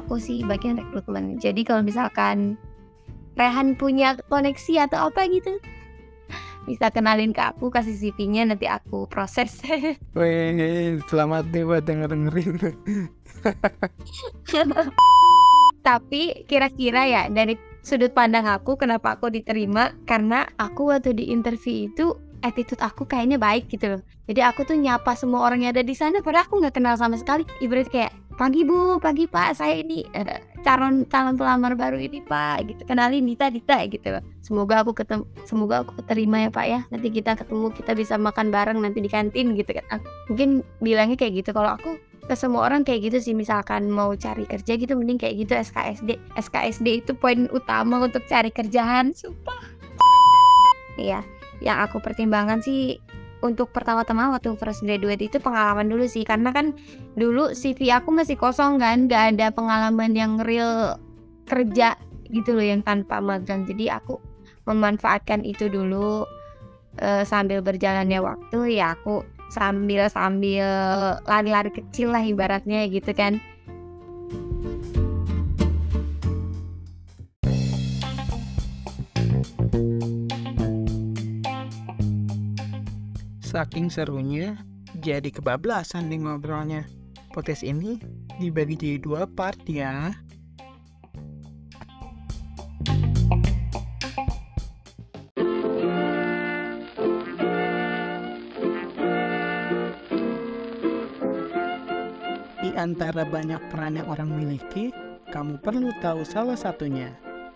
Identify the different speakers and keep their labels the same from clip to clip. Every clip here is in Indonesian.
Speaker 1: aku sih bagian rekrutmen. Jadi kalau misalkan Rehan punya koneksi atau apa gitu, bisa kenalin ke aku, kasih CV-nya nanti aku proses.
Speaker 2: Wih, selamat nih buat denger dengerin.
Speaker 1: Tapi kira-kira ya dari sudut pandang aku kenapa aku diterima karena aku waktu di interview itu attitude aku kayaknya baik gitu loh. Jadi aku tuh nyapa semua orang yang ada di sana padahal aku nggak kenal sama sekali. Ibarat kayak pagi bu, pagi pak, saya ini uh, calon calon pelamar baru ini pak, gitu kenalin Dita Dita gitu. Semoga aku ketemu, semoga aku terima ya pak ya. Nanti kita ketemu, kita bisa makan bareng nanti di kantin gitu kan. Mungkin bilangnya kayak gitu. Kalau aku ke semua orang kayak gitu sih misalkan mau cari kerja gitu mending kayak gitu SKSD SKSD itu poin utama untuk cari kerjaan sumpah iya yang aku pertimbangkan sih untuk pertama-tama waktu first graduate itu pengalaman dulu sih. Karena kan dulu CV aku masih kosong kan gak ada pengalaman yang real kerja gitu loh yang tanpa magang. Jadi aku memanfaatkan itu dulu uh, sambil berjalannya waktu ya aku sambil sambil lari-lari kecil lah ibaratnya gitu kan
Speaker 2: Saking serunya, jadi kebablasan nih ngobrolnya. Potes ini dibagi jadi dua part ya. Di antara banyak peran yang orang miliki, kamu perlu tahu salah satunya.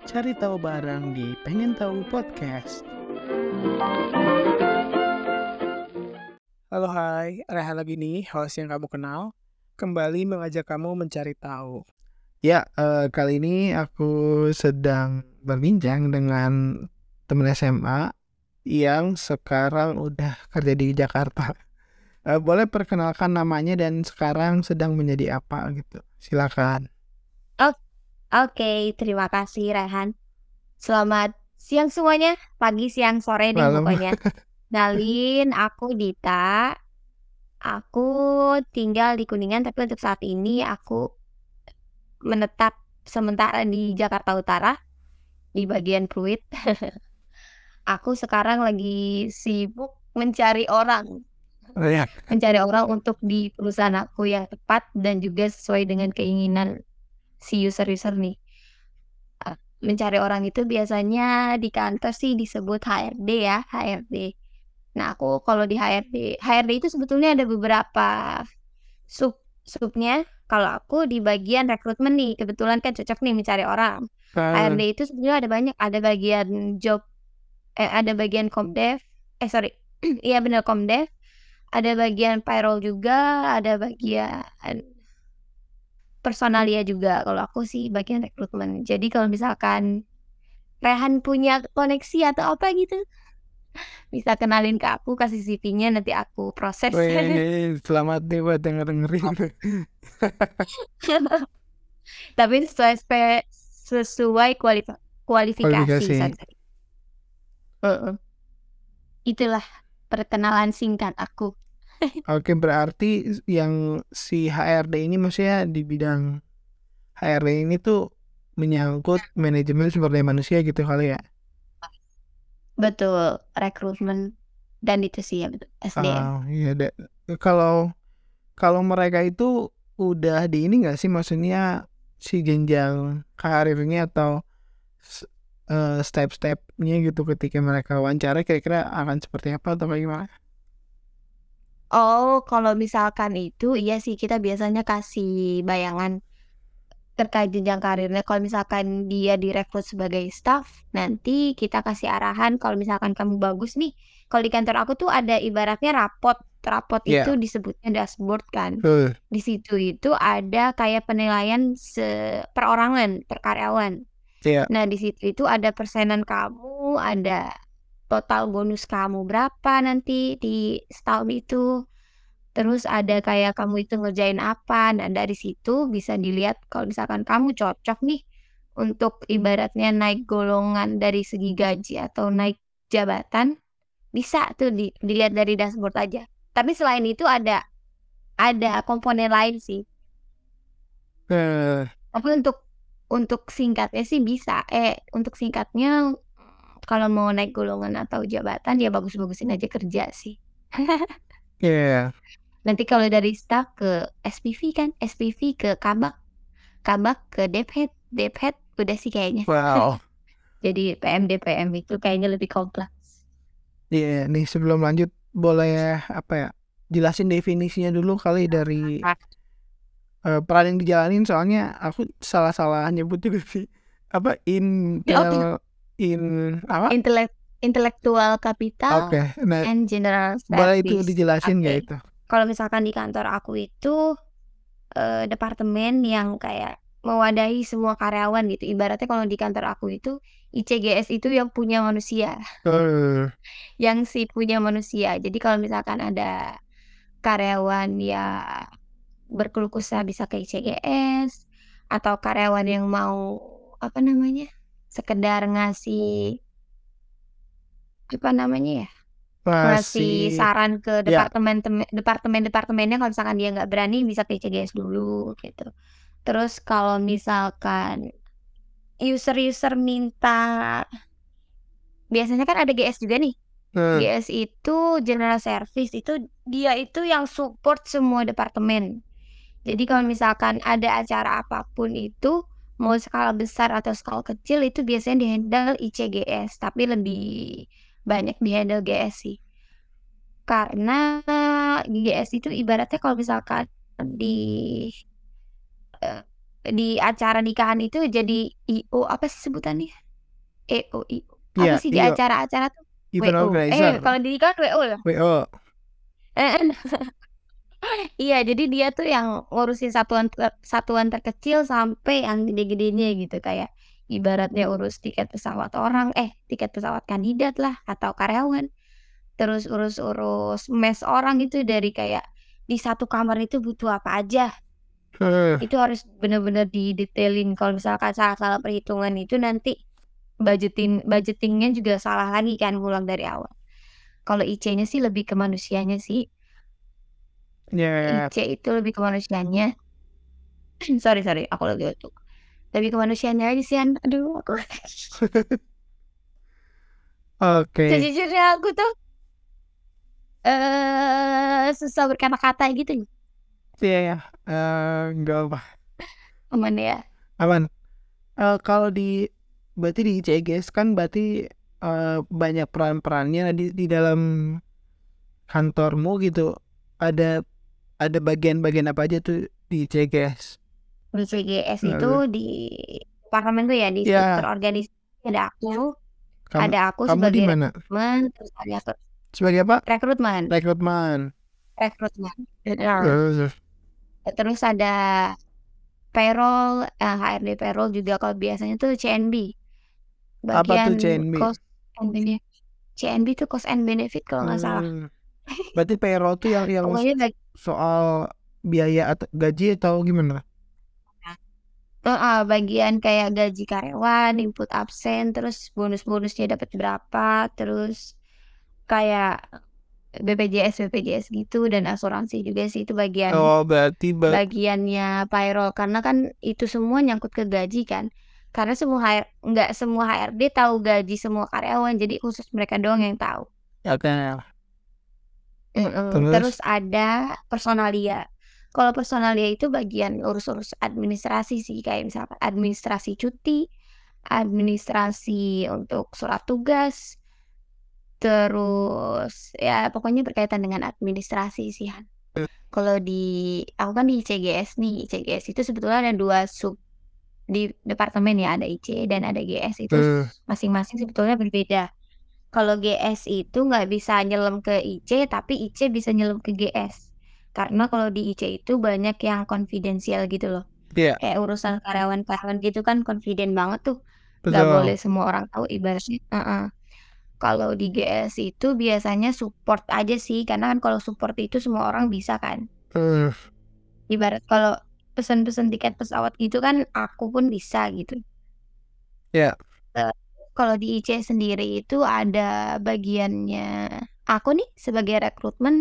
Speaker 2: Cari tahu bareng di Pengen Tahu Podcast. Halo hai, Rehan lagi nih, host yang kamu kenal. Kembali mengajak kamu mencari tahu. Ya, uh, kali ini aku sedang berbincang dengan teman SMA yang sekarang udah kerja di Jakarta. Uh, boleh perkenalkan namanya dan sekarang sedang menjadi apa gitu. Silakan.
Speaker 1: Oke, okay, terima kasih Rehan. Selamat siang semuanya, pagi, siang, sore deh Malam. pokoknya. Dalin, aku Dita. Aku tinggal di Kuningan tapi untuk saat ini aku menetap sementara di Jakarta Utara di bagian Pluit. aku sekarang lagi sibuk mencari orang
Speaker 2: Oh,
Speaker 1: mencari orang untuk di perusahaan aku yang tepat dan juga sesuai dengan keinginan si user-user nih. Ah, mencari orang itu biasanya di kantor sih disebut HRD ya, HRD. Nah, aku kalau di HRD, HRD itu sebetulnya ada beberapa sub subnya. Kalau aku di bagian rekrutmen nih, kebetulan kan cocok nih mencari orang. Uh. HRD itu sebetulnya ada banyak, ada bagian job eh ada bagian komdev, eh sorry, iya benar komdev, ada bagian payroll juga, ada bagian personalia juga. Kalau aku sih bagian rekrutmen. Jadi kalau misalkan Rehan punya koneksi atau apa gitu, bisa kenalin ke aku, kasih CV-nya nanti aku proses.
Speaker 2: Wih, selamat nih buat denger dengerin.
Speaker 1: Tapi sesuai sesuai kualifikasi. kualifikasi. Uh -uh. Itulah perkenalan singkat aku.
Speaker 2: Oke, berarti yang si HRD ini maksudnya di bidang HRD ini tuh menyangkut manajemen sumber daya manusia gitu kali ya?
Speaker 1: Betul, rekrutmen dan itu sih ya betul SDM.
Speaker 2: Ah, iya deh. Kalau kalau mereka itu udah di ini nggak sih maksudnya si jenjang karirnya atau uh, step-stepnya gitu ketika mereka wawancara kira-kira akan seperti apa atau bagaimana?
Speaker 1: Oh, kalau misalkan itu iya sih kita biasanya kasih bayangan terkait jenjang karirnya. Kalau misalkan dia direkrut sebagai staff, nanti kita kasih arahan kalau misalkan kamu bagus nih. Kalau di kantor aku tuh ada ibaratnya rapot. Rapot yeah. itu disebutnya dashboard kan. Uh. Di situ itu ada kayak penilaian se perorangan, per karyawan. Yeah. Nah, di situ itu ada persenan kamu, ada total bonus kamu berapa nanti di setahun itu. Terus ada kayak kamu itu ngerjain apa. Nah, dari situ bisa dilihat kalau misalkan kamu cocok nih untuk ibaratnya naik golongan dari segi gaji atau naik jabatan, bisa tuh di, dilihat dari dashboard aja. Tapi selain itu ada ada komponen lain sih.
Speaker 2: Uh,
Speaker 1: Tapi untuk untuk singkatnya sih bisa. Eh, untuk singkatnya kalau mau naik golongan atau jabatan ya bagus-bagusin aja kerja sih.
Speaker 2: Iya.
Speaker 1: Nanti kalau dari staff ke SPV kan, SPV ke kabak, kabak ke dephead, dephead udah sih kayaknya.
Speaker 2: Wow.
Speaker 1: Jadi PM DPM itu kayaknya lebih kompleks.
Speaker 2: Iya, nih sebelum lanjut boleh apa ya? Jelasin definisinya dulu kali dari eh, peran yang dijalanin soalnya aku salah-salah nyebut juga sih. Apa in
Speaker 1: Ya, oke.
Speaker 2: in apa?
Speaker 1: Intelek intelektual kapital
Speaker 2: Oke, nah
Speaker 1: and general
Speaker 2: boleh itu dijelasin nggak
Speaker 1: Oke.
Speaker 2: itu?
Speaker 1: Kalau misalkan di kantor aku itu eh, departemen yang kayak mewadahi semua karyawan gitu. Ibaratnya kalau di kantor aku itu ICGS itu yang punya manusia,
Speaker 2: Eh,
Speaker 1: yang si punya manusia. Jadi kalau misalkan ada karyawan ya berkeluh kesah bisa ke ICGS atau karyawan yang mau apa namanya? sekedar ngasih apa namanya ya? Ngasih
Speaker 2: masih
Speaker 1: saran ke
Speaker 2: ya.
Speaker 1: departemen departemen departemennya kalau misalkan dia nggak berani bisa ke ICGS dulu gitu. Terus kalau misalkan user-user minta biasanya kan ada GS juga nih.
Speaker 2: eh,
Speaker 1: GS itu general service itu dia itu yang support semua departemen. Jadi kalau misalkan ada acara apa pun itu mau skala besar atau skala kecil itu biasanya dihandle ICGS tapi lebih banyak dihandle GS sih. Karena GS itu ibaratnya kalau misalkan di eh, di acara nikahan itu jadi IO apa sih sebutannya? EO IO. Apa
Speaker 2: Iya,
Speaker 1: sih di acara-acara tuh?
Speaker 2: event
Speaker 1: WO.
Speaker 2: organizer.
Speaker 1: Eh kalau di nikahan WO ya?
Speaker 2: WO.
Speaker 1: Eh, Iya, jadi dia tuh yang ngurusin satuan ter- satuan terkecil sampai yang gede-gedenya gitu kayak ibaratnya urus tiket pesawat orang, eh tiket pesawat kandidat lah atau karyawan. Terus urus-urus mes orang itu dari kayak di satu kamar itu butuh apa aja.
Speaker 2: Eh,
Speaker 1: Itu harus bener-bener didetailin kalau misalkan salah-salah perhitungan itu nanti budgetin budgetingnya juga salah lagi kan ngulang dari awal. Kalau IC-nya sih lebih ke manusianya sih.
Speaker 2: ya.
Speaker 1: IC itu lebih ke manusianya. sorry sorry, aku lagi batuk. Lebih ke manusianya aja sih. Aduh, aku.
Speaker 2: Oke.
Speaker 1: Sejujurnya aku tuh eh susah berkata-kata gitu.
Speaker 2: Iya ya. Eh, nggak apa.
Speaker 1: Aman ya.
Speaker 2: Aman. Eh, kalau di berarti di ICGS kan berarti eh, banyak peran-perannya di di dalam kantormu gitu. Ada ada bagian-bagian apa aja tuh di ICGS?
Speaker 1: Di CGS
Speaker 2: Lalu?
Speaker 1: itu di departemen tuh ya di
Speaker 2: Ya.
Speaker 1: struktur organisasi ada aku,
Speaker 2: Kamu
Speaker 1: ada aku
Speaker 2: kamu
Speaker 1: sebagai
Speaker 2: mana?
Speaker 1: rekrutmen, terus ada aku
Speaker 2: Sebagai apa?
Speaker 1: rekrutmen,
Speaker 2: Rekrutmen.
Speaker 1: rekrutmen.
Speaker 2: Terus,
Speaker 1: ada payroll, eh, HRD payroll juga kalau biasanya tuh CNB.
Speaker 2: Apa tuh
Speaker 1: Bagian
Speaker 2: CNB?
Speaker 1: cost and benefit. CNB tuh cost and benefit kalau nggak salah.
Speaker 2: Hmm. Berarti payroll tuh yang yang soal biaya atau gaji atau gimana?
Speaker 1: Eh, eh, bagian kayak gaji karyawan, input absen, terus bonus-bonusnya dapat berapa, terus kayak BPJS BPJS gitu dan asuransi juga sih itu bagian
Speaker 2: Oh, berarti ba-
Speaker 1: bagiannya payroll karena kan itu semua nyangkut ke gaji kan karena semua HR, nggak semua HRD tahu gaji semua karyawan jadi khusus mereka doang yang tahu
Speaker 2: Oke.
Speaker 1: Mm-mm.
Speaker 2: Terus?
Speaker 1: terus ada personalia kalau personalia itu bagian urus-urus administrasi sih kayak misalkan administrasi cuti administrasi untuk surat tugas terus ya pokoknya berkaitan dengan administrasi sih Han. Kalau di aku kan di ICGS nih, ICGS itu sebetulnya ada dua sub di departemen ya, ada IC dan ada GS itu masing-masing sebetulnya berbeda. Kalau GS itu nggak bisa nyelam ke IC, tapi IC bisa nyelam ke GS. Karena kalau di IC itu banyak yang konfidensial gitu loh.
Speaker 2: Iya.
Speaker 1: Kayak urusan karyawan-karyawan gitu kan confident banget tuh. Nggak
Speaker 2: betul.
Speaker 1: boleh semua orang tahu ibaratnya. Heeh. Kalau di GS itu biasanya support aja sih, karena kan kalau support itu semua orang bisa kan.
Speaker 2: Eh,
Speaker 1: Ibarat kalau pesan-pesan tiket pesawat gitu kan aku pun bisa gitu.
Speaker 2: Ya.
Speaker 1: Eh, Kalau di IC sendiri itu ada bagiannya aku nih sebagai rekrutmen.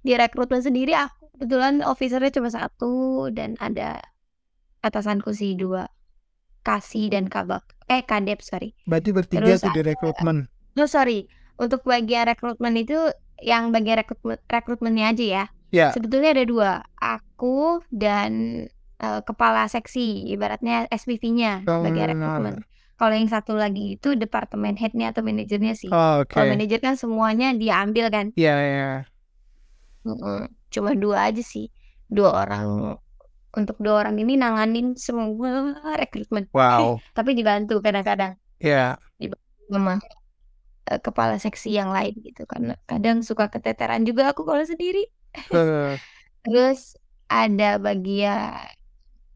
Speaker 1: Di rekrutmen sendiri aku kebetulan officernya cuma satu dan ada atasanku sih dua kasih dan kabak eh kadep sorry
Speaker 2: Berarti bertiga
Speaker 1: Terus
Speaker 2: tuh di rekrutmen.
Speaker 1: no sorry untuk bagian rekrutmen itu yang bagian rekrutmen rekrutmennya aja ya
Speaker 2: Ya.
Speaker 1: sebetulnya ada dua aku dan eh, kepala seksi ibaratnya SPV-nya
Speaker 2: Oh,
Speaker 1: bagian rekrutmen kalau yang satu lagi itu departemen headnya atau manajernya sih
Speaker 2: Oh, Oke.
Speaker 1: kalau manajer kan semuanya dia ambil kan
Speaker 2: Iya, iya.
Speaker 1: Mm-mm. cuma dua aja sih. Dua orang. Untuk dua orang ini nanganin semua rekrutmen.
Speaker 2: Wow.
Speaker 1: tapi dibantu kadang-kadang.
Speaker 2: Ya.
Speaker 1: sama eh, kepala seksi yang lain gitu karena kadang suka keteteran juga aku kalau sendiri.
Speaker 2: Eh,
Speaker 1: terus ada bagian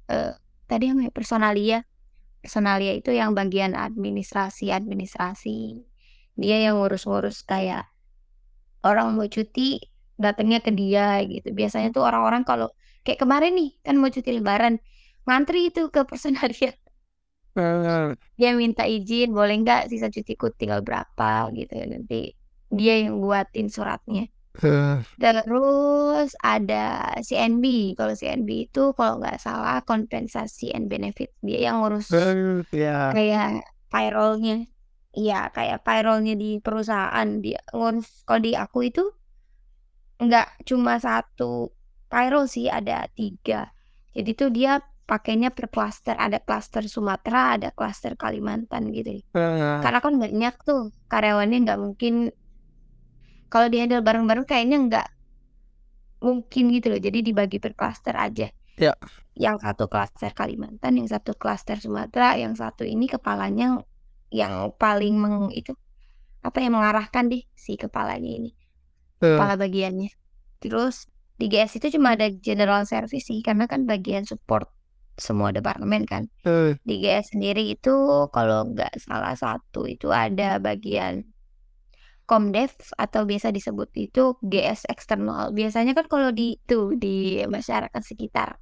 Speaker 1: eh, tadi yang personalia. Personalia itu yang bagian administrasi administrasi. Dia yang ngurus-ngurus kayak orang mau cuti datangnya ke dia gitu. Biasanya tuh orang-orang kalau kayak kemarin nih kan mau cuti lebaran ngantri itu ke personalia dia minta izin boleh nggak sisa cutiku tinggal berapa? Gitu nanti dia yang buatin suratnya. Terus ada CNB kalau CNB itu kalau nggak salah kompensasi and benefit. Dia yang ngurus
Speaker 2: eh, ya.
Speaker 1: kayak payrollnya. Iya kayak payrollnya di perusahaan. Dia ngurus. Kalau di aku itu nggak cuma satu payroll sih ada tiga. Jadi tuh dia pakainya per klaster ada klaster Sumatera ada klaster Kalimantan gitu
Speaker 2: Eh,
Speaker 1: karena kan banyak tuh karyawannya nggak mungkin kalau di handle bareng-bareng kayaknya nggak mungkin gitu loh. Jadi dibagi per klaster aja.
Speaker 2: Ya.
Speaker 1: yang satu klaster Kalimantan yang satu klaster Sumatera yang satu ini kepalanya yang paling meng itu apa yang mengarahkan deh si kepalanya ini kepala bagiannya terus di GS itu cuma ada general service sih karena kan bagian support semua departemen kan di GS sendiri itu kalau nggak salah satu itu ada bagian Komdev atau biasa disebut itu GS eksternal. Biasanya kan kalau di itu di masyarakat sekitar.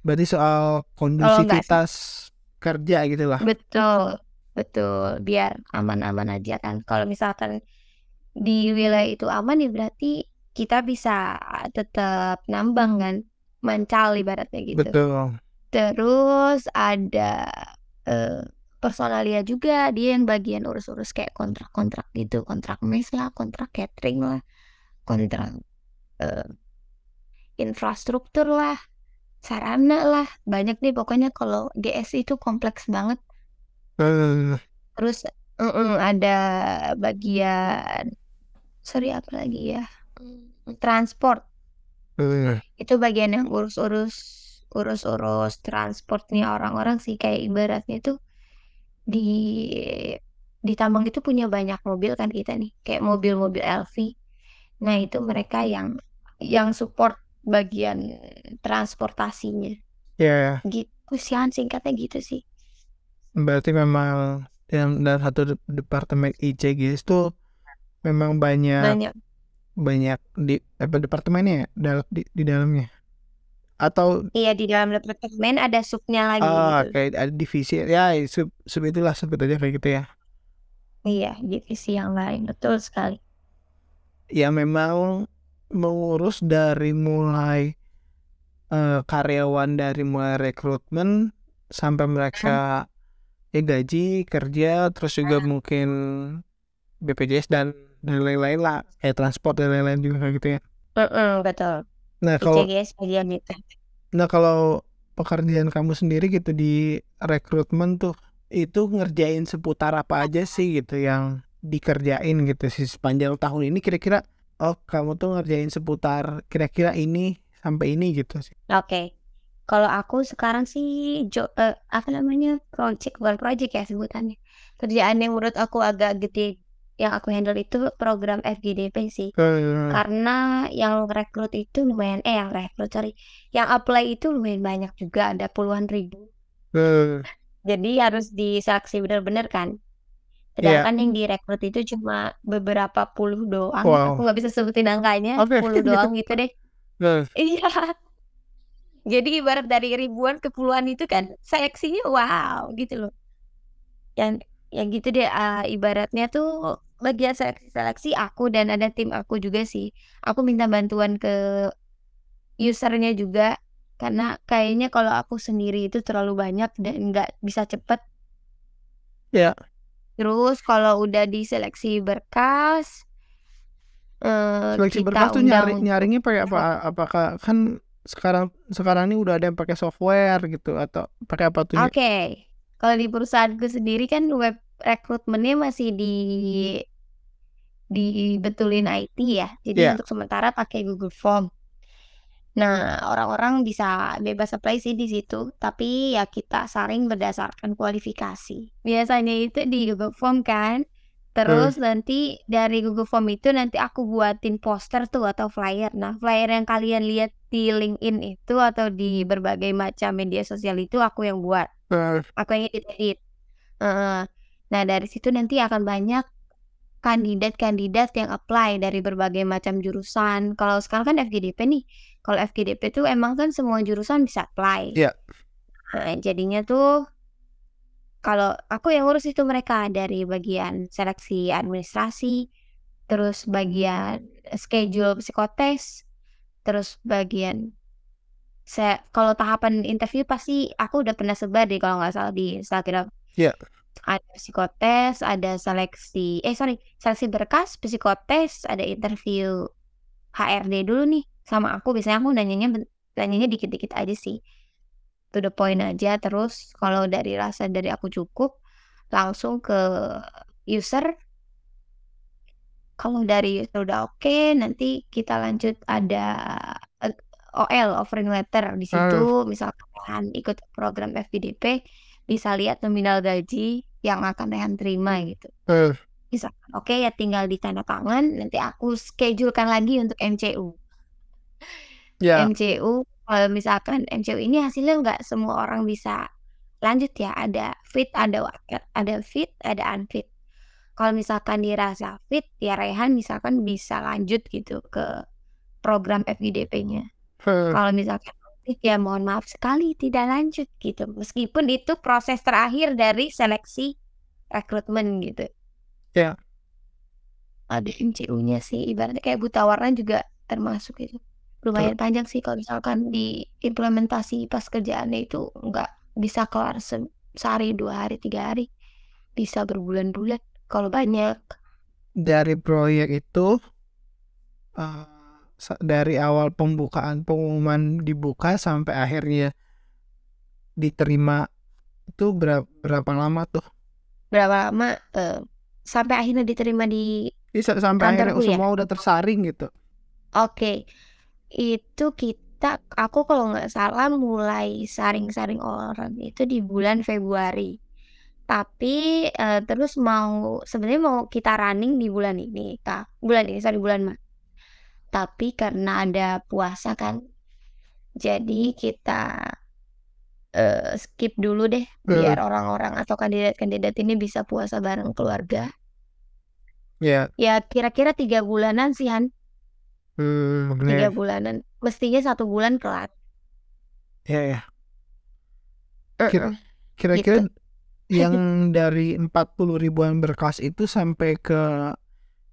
Speaker 2: Berarti soal kondusivitas kerja gitu lah.
Speaker 1: Betul. Betul, biar aman-aman aja kan. Kalau misalkan di wilayah itu aman ya berarti kita bisa tetap nambang kan, mancal ibaratnya gitu.
Speaker 2: Betul.
Speaker 1: Terus ada eh, personalia juga dia yang bagian urus-urus kayak kontrak-kontrak gitu, kontrak mes lah, kontrak catering lah, kontrak eh, infrastruktur lah, sarana lah, banyak deh pokoknya kalau GS itu kompleks banget.
Speaker 2: Eh,
Speaker 1: Terus mm-mm, ada bagian sorry apa lagi ya? Mm, Transport.
Speaker 2: Eh,
Speaker 1: itu bagian yang urus-urus urus-urus transportnya orang-orang sih. Kayak ibaratnya tuh di di tambang itu punya banyak mobil kan kita nih. Kayak mobil-mobil LV nah itu mereka yang yang support bagian transportasinya.
Speaker 2: Ya,
Speaker 1: gitu sih singkatnya gitu sih.
Speaker 2: Berarti memang dalam, dalam satu de- departemen ICGS tuh memang banyak
Speaker 1: banyak.
Speaker 2: banyak di apa departemennya ya dalam di, di dalamnya? Atau
Speaker 1: iya di dalam departemen ada subnya lagi
Speaker 2: ah
Speaker 1: gitu.
Speaker 2: kayak ada divisi ya sub sub itulah sebut aja kayak gitu ya.
Speaker 1: Iya divisi yang lain betul sekali.
Speaker 2: Ya memang mengurus dari mulai eh, karyawan dari mulai rekrutmen sampai mereka ya gaji kerja terus juga mungkin BPJS dan dan lain-lain lah. Kayak transport dan lain-lain juga kayak gitu ya.
Speaker 1: Mm-mm, betul.
Speaker 2: Nah kalau
Speaker 1: ICGS
Speaker 2: nah kalau pekerjaan kamu sendiri gitu di rekrutmen tuh itu ngerjain seputar apa aja sih gitu yang dikerjain gitu sih sepanjang tahun ini? Kira-kira oh kamu tuh ngerjain seputar kira-kira ini sampai ini gitu sih.
Speaker 1: Oke, kalau aku sekarang sih jo eh, apa namanya project bukan project ya sebutannya. Kerjaan yang menurut aku agak gede yang aku handle itu program FGDP sih.
Speaker 2: Eh,
Speaker 1: Karena yang rekrut itu lumayan eh yang rekrut sorry, yang apply itu lumayan banyak juga ada puluhan ribu.
Speaker 2: eh,
Speaker 1: Jadi harus diseleksi benar-benar kan. Sedangkan yang direkrut itu cuma beberapa puluh doang.
Speaker 2: Wow.
Speaker 1: Aku nggak bisa sebutin angkanya,
Speaker 2: Oke.
Speaker 1: puluh doang gitu deh.
Speaker 2: eh,
Speaker 1: Iya. Jadi ibarat dari ribuan ke puluhan itu kan seleksinya wow gitu loh. Yang yang gitu deh ah, ibaratnya tuh bagian seleksi-seleksi aku dan ada tim aku juga sih. Aku minta bantuan ke usernya juga karena kayaknya kalau aku sendiri itu terlalu banyak dan nggak bisa cepet.
Speaker 2: Ya.
Speaker 1: Terus kalau udah diseleksi berkas, eh,
Speaker 2: Seleksi
Speaker 1: kita
Speaker 2: berkas tuh
Speaker 1: undang
Speaker 2: nyari nyaringnya pakai apa? Apakah kan sekarang sekarang ini udah ada yang pakai software gitu atau pakai apa tuh?
Speaker 1: Oke, kalau di perusahaanku sendiri kan web rekrutmennya masih di dibetulin IT ya. Jadi
Speaker 2: Iya.
Speaker 1: untuk sementara pakai Google Form. Nah, orang-orang bisa bebas apply sih di situ, tapi ya kita saring berdasarkan kualifikasi. Biasanya itu di Google Form kan. Terus nanti dari Google Form itu nanti aku buatin poster tuh atau flyer. Nah, flyer yang kalian lihat di LinkedIn itu atau di berbagai macam media sosial itu aku yang buat.
Speaker 2: Eh,
Speaker 1: Aku yang edit-edit. Heeh. Nah, dari situ nanti akan banyak kandidat-kandidat yang apply dari berbagai macam jurusan. Kalau sekarang kan FGDP nih. Kalau FGDP tuh emang kan semua jurusan bisa apply.
Speaker 2: Iya.
Speaker 1: Nah, jadinya tuh kalau aku yang ngurus itu mereka dari bagian seleksi administrasi, terus bagian schedule psikotes, terus bagian saya kalau tahapan interview pasti aku udah pernah sebar deh kalau nggak salah di Instagram.
Speaker 2: Iya.
Speaker 1: Ada psikotes, ada seleksi, eh sorry, seleksi berkas, psikotes, ada interview HRD dulu nih sama aku. Biasanya aku nanyanya nanyanya dikit-dikit aja sih. To the point aja. Terus kalau dari rasa dari aku cukup, langsung ke user. Kalau dari user udah oke, nanti kita lanjut ada eh, OL offering letter di situ. Misalkan ikut program FPDP, bisa lihat nominal gaji yang akan Rehan terima gitu.
Speaker 2: eh,
Speaker 1: Misalkan oke ya tinggal ditanda tangan, nanti aku schedulekan lagi untuk MCU.
Speaker 2: ya.
Speaker 1: MCU kalau misalkan MCU ini hasilnya nggak semua orang bisa lanjut ya ada fit ada waket ada fit ada unfit kalau misalkan dirasa fit ya Rehan misalkan bisa lanjut gitu ke program FGDP-nya
Speaker 2: Eh,
Speaker 1: kalau misalkan ya mohon maaf sekali tidak lanjut gitu. Meskipun itu proses terakhir dari seleksi rekrutmen gitu.
Speaker 2: Ya.
Speaker 1: ada MCU-nya sih ibaratnya kayak buta warna juga termasuk itu. Lumayan panjang sih kalau misalkan di implementasi pas kerjaannya itu nggak bisa kelar se- sehari dua hari tiga hari. Bisa berbulan-bulan. Kalau banyak.
Speaker 2: Dari proyek itu sa- dari awal pembukaan pengumuman dibuka sampai akhirnya diterima itu berapa berapa lama tuh?
Speaker 1: berapa lama eh, sampai akhirnya diterima di
Speaker 2: Bisa sampai akhirnya
Speaker 1: ya?
Speaker 2: semua udah tersaring gitu.
Speaker 1: oke itu kita aku kalau nggak salah mulai saring-saring orang itu di bulan Februari tapi eh, terus mau sebenarnya mau kita running di bulan ini kak bulan ini sorry bulan Maret tapi karena ada puasa kan jadi kita eh, skip dulu deh biar orang-orang atau kandidat-kandidat ini bisa puasa bareng keluarga.
Speaker 2: Ya,
Speaker 1: ya kira-kira tiga bulanan sih Han.
Speaker 2: Hmm,
Speaker 1: tiga bulanan. Mestinya satu bulan kelar.
Speaker 2: Ya, ya.
Speaker 1: Eh,
Speaker 2: Kira-
Speaker 1: eh.
Speaker 2: Kira-kira
Speaker 1: Gitu.
Speaker 2: yang dari 40 ribuan berkas itu sampai ke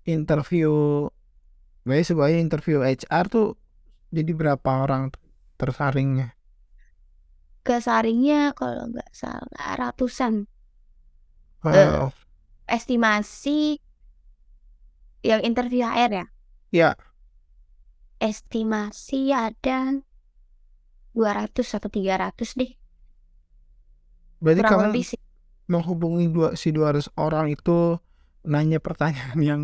Speaker 2: interview, Baik sebagai interview HR tuh jadi berapa orang tersaringnya?
Speaker 1: kesaringnya kalau nggak salah ratusan
Speaker 2: Wow.
Speaker 1: estimasi yang interview HR ya
Speaker 2: Ya.
Speaker 1: estimasi ada 200 atau 300 deh
Speaker 2: Berarti
Speaker 1: kurang
Speaker 2: kalian
Speaker 1: lebih sih
Speaker 2: menghubungi dua si 200 orang itu nanya pertanyaan yang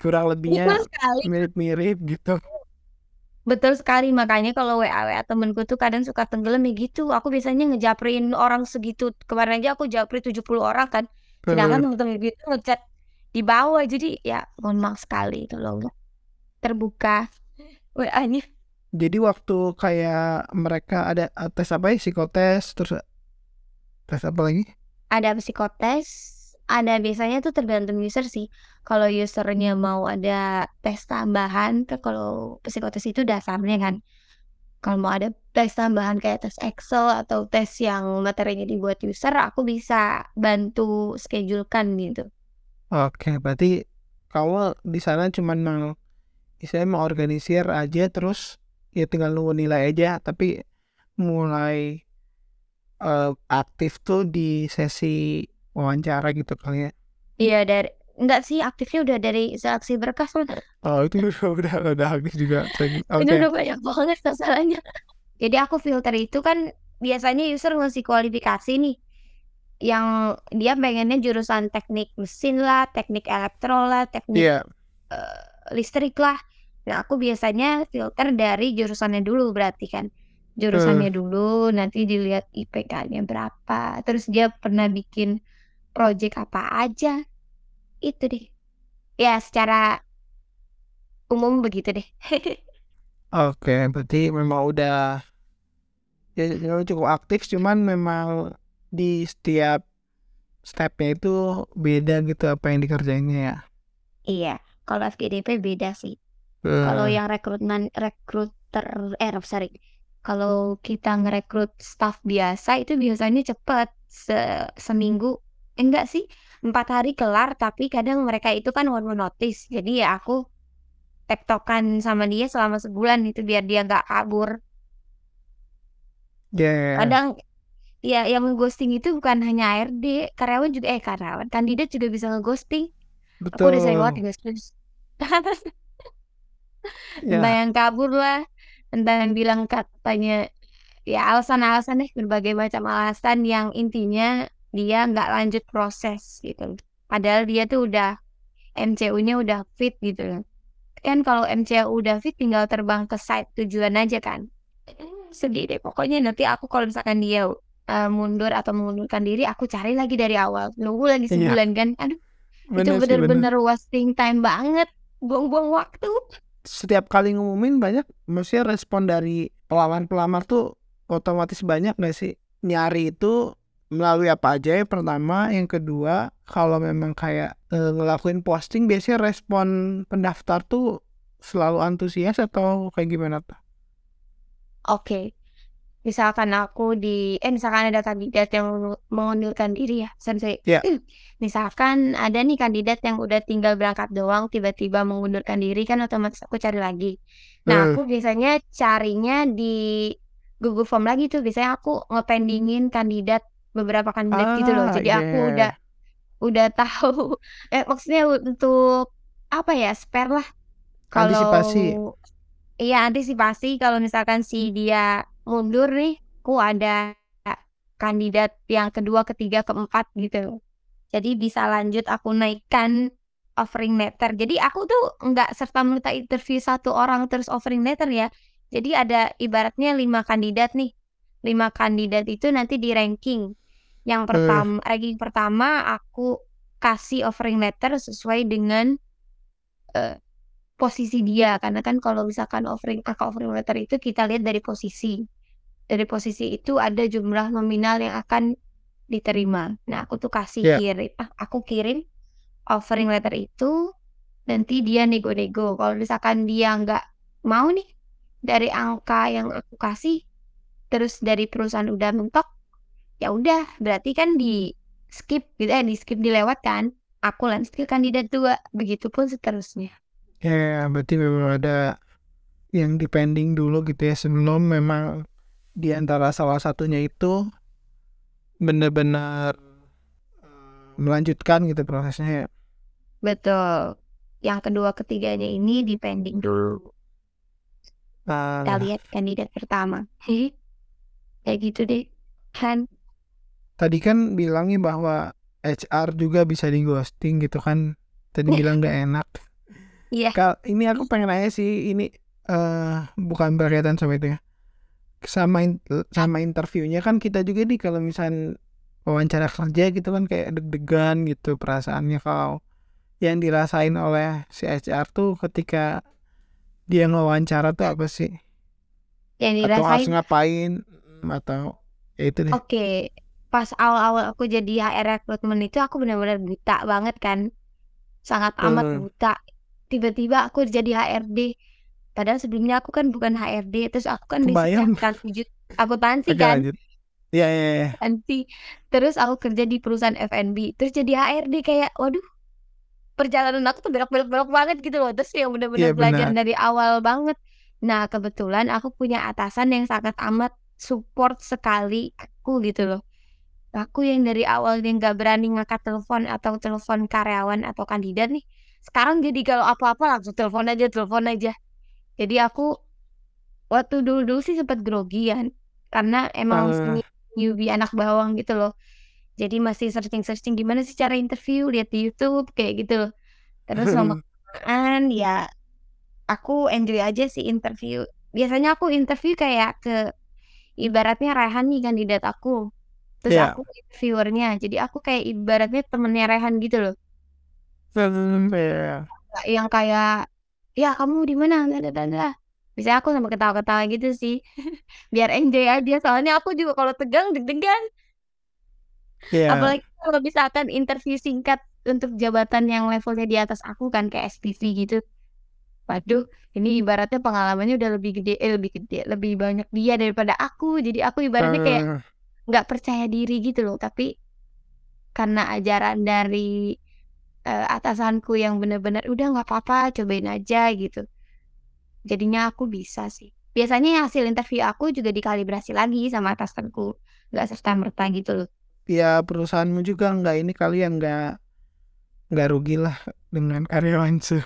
Speaker 2: kurang lebihnya mirip-mirip gitu.
Speaker 1: betul sekali makanya kalau WA WA temenku tuh kadang suka tenggelam ya gitu. Aku biasanya ngejaprin orang segitu. Kemarin aja aku japri 70 orang kan. Sedangkan temen-temen gitu ngechat di bawah. Jadi ya mohon maaf sekali kalau nggak terbuka WA-nya
Speaker 2: Jadi waktu kayak mereka ada uh, tes apa ya? Psikotes terus tes apa lagi?
Speaker 1: ada psikotes ada biasanya tuh tergantung user sih. Kalau usernya mau ada tes tambahan kan kalau psikotes itu dasarnya kan. Kalau mau ada tes tambahan kayak tes Excel atau tes yang materinya dibuat user aku bisa bantu schedulekan gitu.
Speaker 2: Oke, berarti kamu di sana cuman mau istilahnya mau organisir aja terus ya tinggal nunggu nilai aja tapi mulai uh, aktif tuh di sesi wawancara gitu kali ya?
Speaker 1: Iya dari enggak sih aktifnya udah dari seleksi berkas loh.
Speaker 2: Oh itu udah udah udah aktif juga. Oke.
Speaker 1: Ini udah banyak banget masalahnya. Jadi aku filter itu kan biasanya user ngasih kualifikasi nih yang dia pengennya jurusan teknik mesin lah, teknik elektro lah, teknik
Speaker 2: Iya.
Speaker 1: uh, listrik lah. Nah, aku biasanya filter dari jurusannya dulu berarti kan. Jurusannya dulu, nanti dilihat IPK-nya berapa, terus dia pernah bikin project apa aja. Itu deh. Ya, secara umum begitu deh.
Speaker 2: Oke, berarti memang udah ya, ya cukup aktif cuman memang di setiap stepnya itu beda gitu apa yang dikerjainnya ya.
Speaker 1: Iya, kalau FGDP beda sih. Kalau
Speaker 2: Eh,
Speaker 1: yang rekrutmen rekruter eh sorry. Kalau kita ngerekrut staff biasa itu biasanya cepet se seminggu enggak sih empat hari kelar tapi kadang mereka itu kan one man notice. Jadi ya aku tektokan sama dia selama sebulan itu biar dia nggak kabur.
Speaker 2: Ya, ya, ya.
Speaker 1: kadang ya yang ngeghosting itu bukan hanya ARD karyawan juga eh karyawan kandidat juga bisa ngeghosting. Aku udah sering
Speaker 2: betul.
Speaker 1: banget dighosting
Speaker 2: Ya,
Speaker 1: entah yang kabur lah entah yang bilang katanya ya alasan-alasan deh berbagai macam alasan yang intinya dia nggak lanjut proses gitu padahal dia tuh udah MCU-nya udah fit gitu kan kalau MCU udah fit tinggal terbang ke site tujuan aja kan. Sedih deh pokoknya nanti aku kalau misalkan dia uh, mundur atau mengundurkan diri aku cari lagi dari awal. Nunggu lagi
Speaker 2: Iya.
Speaker 1: sebulan kan. Aduh itu
Speaker 2: bener bener.
Speaker 1: bener-bener wasting time banget. Buang-buang waktu.
Speaker 2: Setiap kali ngumumin banyak, maksudnya respon dari pelamar-pelamar tuh otomatis banyak gak sih? Nyari itu melalui apa aja ya pertama, yang kedua kalau memang kayak eh, ngelakuin posting biasanya respon pendaftar tuh selalu antusias atau kayak gimana tuh?
Speaker 1: Oke, misalkan aku di eh misalkan ada kandidat yang mengu- mengundurkan diri ya, sorry, sorry.
Speaker 2: Ya.
Speaker 1: Misalkan ada nih kandidat yang udah tinggal berangkat doang, tiba-tiba mengundurkan diri kan otomatis aku cari lagi. Nah, aku biasanya carinya di Google Form lagi tuh. Biasanya aku ngependingin kandidat beberapa kandidat gitu loh.
Speaker 2: ah,
Speaker 1: Jadi aku
Speaker 2: iya.
Speaker 1: udah udah tahu eh maksudnya untuk apa ya, spare lah
Speaker 2: Antisipasi.
Speaker 1: kalau iya antisipasi kalau misalkan si dia mundur nih, ku ada kandidat yang kedua, ketiga, keempat gitu. Jadi bisa lanjut aku naikkan offering letter. Jadi aku tuh nggak serta merta interview satu orang terus offering letter ya. Jadi ada ibaratnya lima kandidat nih. Lima kandidat itu nanti di ranking. Yang
Speaker 2: Eh,
Speaker 1: pertama, ranking pertama aku kasih offering letter sesuai dengan eh, posisi dia. Karena kan kalau misalkan offering angka offering letter itu kita lihat dari posisi. Dari posisi itu ada jumlah nominal yang akan diterima. Nah aku tuh kasih
Speaker 2: ya,
Speaker 1: kirim ah, aku kirim offering letter itu nanti dia nego-nego. Kalau misalkan dia nggak mau nih dari angka yang aku kasih terus dari perusahaan udah mentok ya udah berarti kan di skip gitu eh di skip dilewatkan aku lanjut ke kandidat dua begitupun seterusnya
Speaker 2: ya, berarti memang ada yang dipending dulu gitu ya sebelum memang di antara salah satunya itu benar-benar eh, melanjutkan gitu prosesnya ya.
Speaker 1: Betul. Yang kedua ketiganya ini dipending dulu. Kita
Speaker 2: Nah,
Speaker 1: lihat kandidat pertama. Kayak gitu deh. Kan?
Speaker 2: tadi kan bilangnya bahwa HR juga bisa di ghosting gitu kan. Tadi bilang gak enak.
Speaker 1: Iya.
Speaker 2: Kal ini aku pengen nanya sih ini eh bukan berkaitan sama itu ya. Sama in- sama interviewnya kan kita juga nih kalau misal wawancara kerja gitu kan kayak deg-degan gitu perasaannya kalau yang dirasain oleh si HR tuh ketika dia ngewawancara tuh apa sih?
Speaker 1: Yang
Speaker 2: Atau harus
Speaker 1: dirasain.
Speaker 2: ngapain atau ya itu deh.
Speaker 1: Oke. Pas awal-awal aku jadi HR rekrutmen itu aku benar-benar buta banget kan. Sangat amat buta. Tiba-tiba aku jadi HRD. Padahal sebelumnya aku kan bukan HRD. Terus aku kan
Speaker 2: kebayang.
Speaker 1: akuntansi ju- akuntansi
Speaker 2: Oke
Speaker 1: kan.
Speaker 2: lanjut. Iya iya iya.
Speaker 1: Nanti terus aku kerja di perusahaan F&B. Terus jadi HRD kayak waduh perjalanan aku tuh belok-belok banget gitu loh. Terus yang benar-benar belajar
Speaker 2: benar.
Speaker 1: dari awal banget. Nah, kebetulan aku punya atasan yang sangat amat support sekali aku gitu loh. Aku yang dari awalnya nggak berani ngangkat telepon atau telepon karyawan atau kandidat nih, sekarang jadi kalau apa-apa langsung telepon aja telepon aja. Jadi aku waktu dulu-dulu sih sempat grogi kan, karena emang masih newbie anak bawang gitu loh. Jadi masih searching-searching gimana sih cara interview, lihat di YouTube kayak gitu loh. Terus lama-kelamaan ya aku enjoy aja sih interview. Biasanya aku interview kayak ke ibaratnya Rehan nih kandidat aku, terus
Speaker 2: Iya.
Speaker 1: aku interviewer-nya. Jadi aku kayak ibaratnya temennya Rehan gitu loh. Nggak yang kayak, "Ya kamu di mana?" Biasanya aku sambil ketawa-ketawa gitu sih, biar enjoy aja. Soalnya aku juga kalau tegang deg-degan.
Speaker 2: Iya.
Speaker 1: Apalagi kalau misalkan interview singkat untuk jabatan yang levelnya di atas aku kan kayak SPV gitu. Waduh, ini ibaratnya pengalamannya udah lebih gede eh, lebih gede, lebih banyak dia daripada aku. Jadi aku ibaratnya kayak
Speaker 2: Eee.
Speaker 1: nggak percaya diri gitu loh. Tapi karena ajaran dari, eee, atasanku yang bener-bener, "Udah nggak apa-apa, cobain aja," gitu. Jadinya aku bisa sih. Biasanya hasil interview aku juga dikalibrasi lagi sama atasanku, nggak serta-merta gitu loh.
Speaker 2: Ya perusahaanmu juga nggak ini kali ya, nggak nggak rugilah dengan karyawan se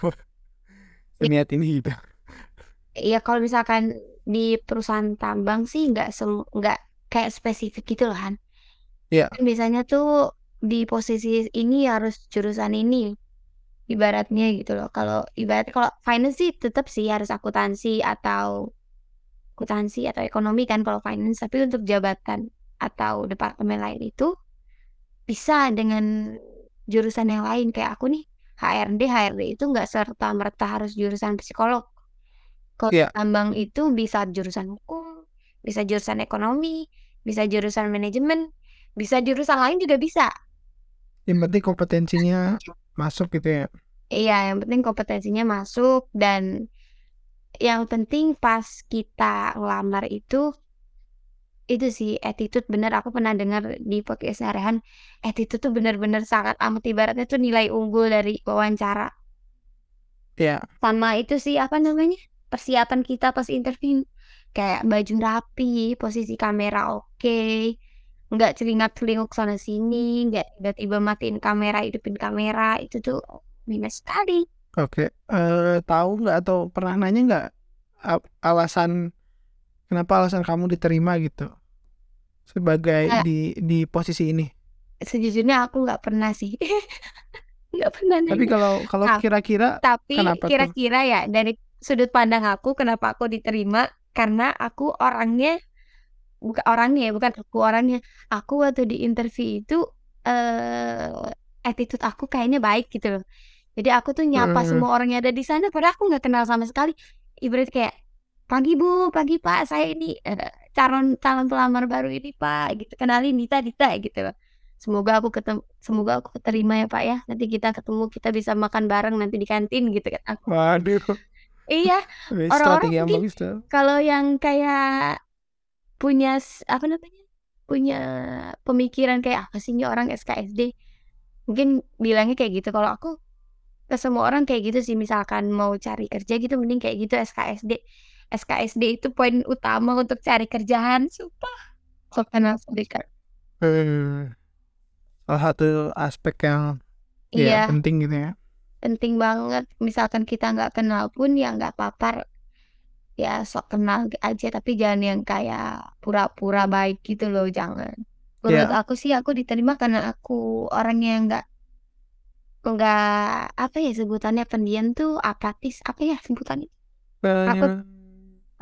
Speaker 2: seniat ini gitu.
Speaker 1: Iya kalau misalkan di perusahaan tambang sih nggak nggak kayak spesifik gitu loh Han.
Speaker 2: Iya.
Speaker 1: Kan biasanya tuh di posisi ini harus jurusan ini, ibaratnya gitu loh. Kalau ibaratnya kalau finance sih tetep sih harus akuntansi atau akuntansi atau ekonomi kan kalau finance. Tapi untuk jabatan atau departemen lain itu, bisa dengan jurusan yang lain. Kayak aku nih HRD, HRD itu nggak serta-merta harus jurusan psikolog. Kalau
Speaker 2: Iya.
Speaker 1: tambang itu bisa jurusan hukum, bisa jurusan ekonomi, bisa jurusan manajemen, bisa jurusan lain juga bisa.
Speaker 2: Yang penting kompetensinya masuk gitu ya?
Speaker 1: Iya, yang penting kompetensinya masuk dan yang penting pas kita ngelamar itu itu sih attitude bener aku pernah dengar di podcast-nya Rehan, attitude tuh bener-bener sangat amat ibaratnya tuh nilai unggul dari wawancara.
Speaker 2: Iya.
Speaker 1: Sama itu sih, apa namanya, persiapan kita pas interview. Kayak baju rapi, posisi kamera oke, nggak celingak-celinguk sana sini, nggak tiba-tiba matiin kamera, hidupin kamera, itu tuh minus sekali.
Speaker 2: Oke, eee, tahu nggak atau pernah nanya nggak, alasan kenapa alasan kamu diterima gitu? Sebagai
Speaker 1: Kayak
Speaker 2: di di posisi ini?
Speaker 1: Sejujurnya aku nggak pernah sih. Nggak pernah
Speaker 2: Tapi
Speaker 1: nanya.
Speaker 2: kalau kalau
Speaker 1: Tap
Speaker 2: kira-kira
Speaker 1: tapi kira-kira ya dari sudut pandang aku kenapa aku diterima, karena aku orangnya buka orangnya ya, bukan aku orangnya. Aku waktu di interview itu, eee, attitude aku kayaknya baik gitu loh. Jadi aku tuh nyapa
Speaker 2: Heeh.
Speaker 1: semua orang yang ada di sana padahal aku nggak kenal sama sekali. Ibaratnya kayak, "Pagi Bu, pagi Pak, saya ini, eee, calon calon pelamar baru ini Pak," gitu, "kenalin Dita Dita," gitu. "Semoga aku ketem semoga aku keterima ya Pak ya, nanti kita ketemu, kita bisa makan bareng nanti di kantin," gitu kan aku.
Speaker 2: Waduh.
Speaker 1: Iya, orang-orang mungkin kalau yang kayak punya apa namanya, punya pemikiran kayak, "Apa sih ini orang SKSD?" Mungkin bilangnya kayak gitu. Kalau aku ke semua orang kayak gitu sih, misalkan mau cari kerja gitu mending kayak gitu SKSD. SKSD itu poin utama untuk cari kerjaan, sumpah. Sopan Kak.
Speaker 2: Eee, salah satu aspek yang ya
Speaker 1: Iya.
Speaker 2: penting gitu ya?
Speaker 1: Penting banget. Misalkan kita nggak kenal pun ya nggak papa, ya sok kenal aja, tapi jangan yang kayak pura-pura baik gitu loh, jangan. Menurut
Speaker 2: Iya.
Speaker 1: aku sih aku diterima karena aku orangnya yang nggak nggak apa ya sebutannya, pendiam tuh apatis, apa ya sebutannya? Aku
Speaker 2: Penye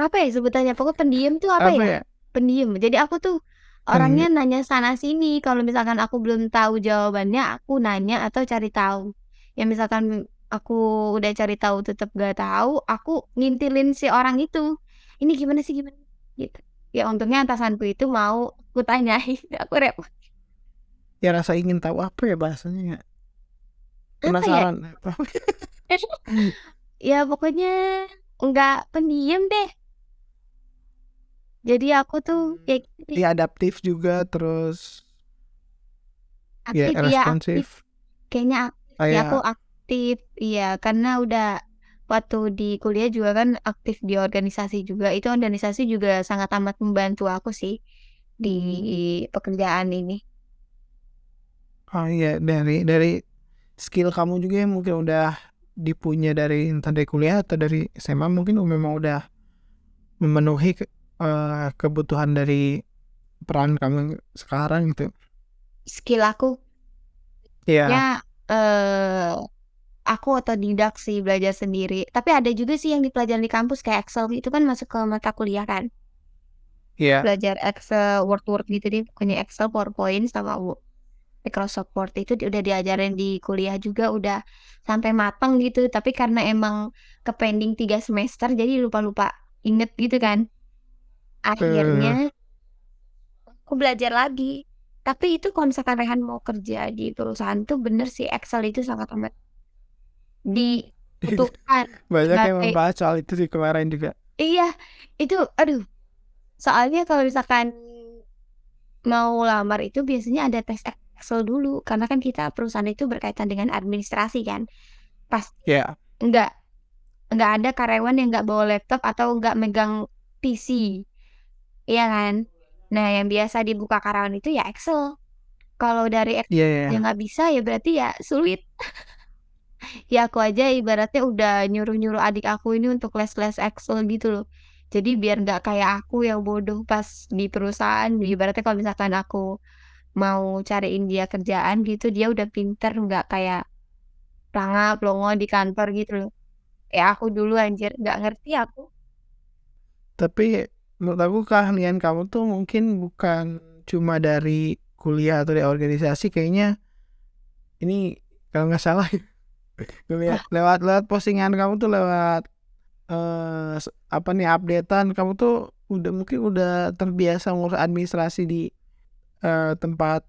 Speaker 1: apa ya sebutannya, pokoknya pendiam tuh apa
Speaker 2: Apa
Speaker 1: ya?
Speaker 2: ya?
Speaker 1: Pendiam. Jadi aku tuh
Speaker 2: Pen
Speaker 1: orangnya nanya sana sini, kalau misalkan aku belum tahu jawabannya, aku nanya atau cari tahu. Ya misalkan aku udah cari tahu tetep nggak tahu, aku ngintilin si orang itu, "Ini gimana sih, gimana?" Gitu. Ya untungnya atasanku itu mau aku tanyain, aku repot.
Speaker 2: Ya rasa ingin tahu apa ya bahasanya ya?
Speaker 1: Apa ya?
Speaker 2: Penasaran apa?
Speaker 1: Ya pokoknya nggak pendiam deh. Jadi aku tuh
Speaker 2: Mmm,
Speaker 1: kayak deh.
Speaker 2: ya adaptif juga, terus ya
Speaker 1: Aktif, iya aktif.
Speaker 2: responsif.
Speaker 1: Kayaknya aktif, ya aku aktif, iya karena udah waktu di kuliah juga kan aktif di organisasi juga. Itu organisasi juga sangat amat membantu aku sih di pekerjaan ini.
Speaker 2: Oh iya, dari dari skill kamu juga yang mungkin udah dipunya dari entah dari kuliah atau dari SMA mungkin memang udah memenuhi uh, kebutuhan dari peran kamu sekarang gitu.
Speaker 1: Skill aku
Speaker 2: Iya.
Speaker 1: ya eh aku otodidak sih belajar sendiri. Tapi ada juga sih yang dipelajari di kampus kayak Excel itu kan masuk ke mata kuliah kan.
Speaker 2: Iya.
Speaker 1: Belajar Excel, Word Word gitu deh, pokoknya Excel, PowerPoint sama Microsoft Word itu udah diajarin di kuliah juga udah sampai matang gitu. Tapi karena emang ke pending tiga semester jadi lupa-lupa inget gitu kan. Akhirnya aku belajar lagi. Tapi itu kalau misalkan Rehan mau kerja di perusahaan tuh bener sih Excel itu sangat amat dibutuhkan.
Speaker 2: Banyak yang membahas soal itu sih kemarin juga.
Speaker 1: Iya, itu aduh. Soalnya kalau misalkan mau lamar itu biasanya ada tes Excel dulu karena kan kita perusahaan itu berkaitan dengan administrasi kan. Pas
Speaker 2: Iya.
Speaker 1: enggak enggak ada karyawan yang enggak bawa laptop atau enggak megang PC. Iya kan? Nah, yang biasa dibuka karyawan itu ya Excel. Kalau dari Excel
Speaker 2: Iya, iya.
Speaker 1: yang nggak bisa ya berarti ya sulit. ya aku aja ibaratnya udah nyuruh-nyuruh adik aku ini untuk les-les Excel gitu loh. Jadi biar nggak kayak aku yang bodoh pas di perusahaan. Ibaratnya kalau misalkan aku mau cariin dia kerjaan gitu, dia udah pinter nggak kayak pelangap pelongo di kantor gitu loh. Ya aku dulu anjir nggak ngerti aku.
Speaker 2: Tapi menurut aku keahlian kamu tuh mungkin bukan cuma dari kuliah atau dari organisasi kayaknya ini kalau nggak salah lihat lewat lewat postingan kamu tuh lewat eh apa nih updatean kamu tuh udah mungkin udah terbiasa ngurus administrasi di eh, tempat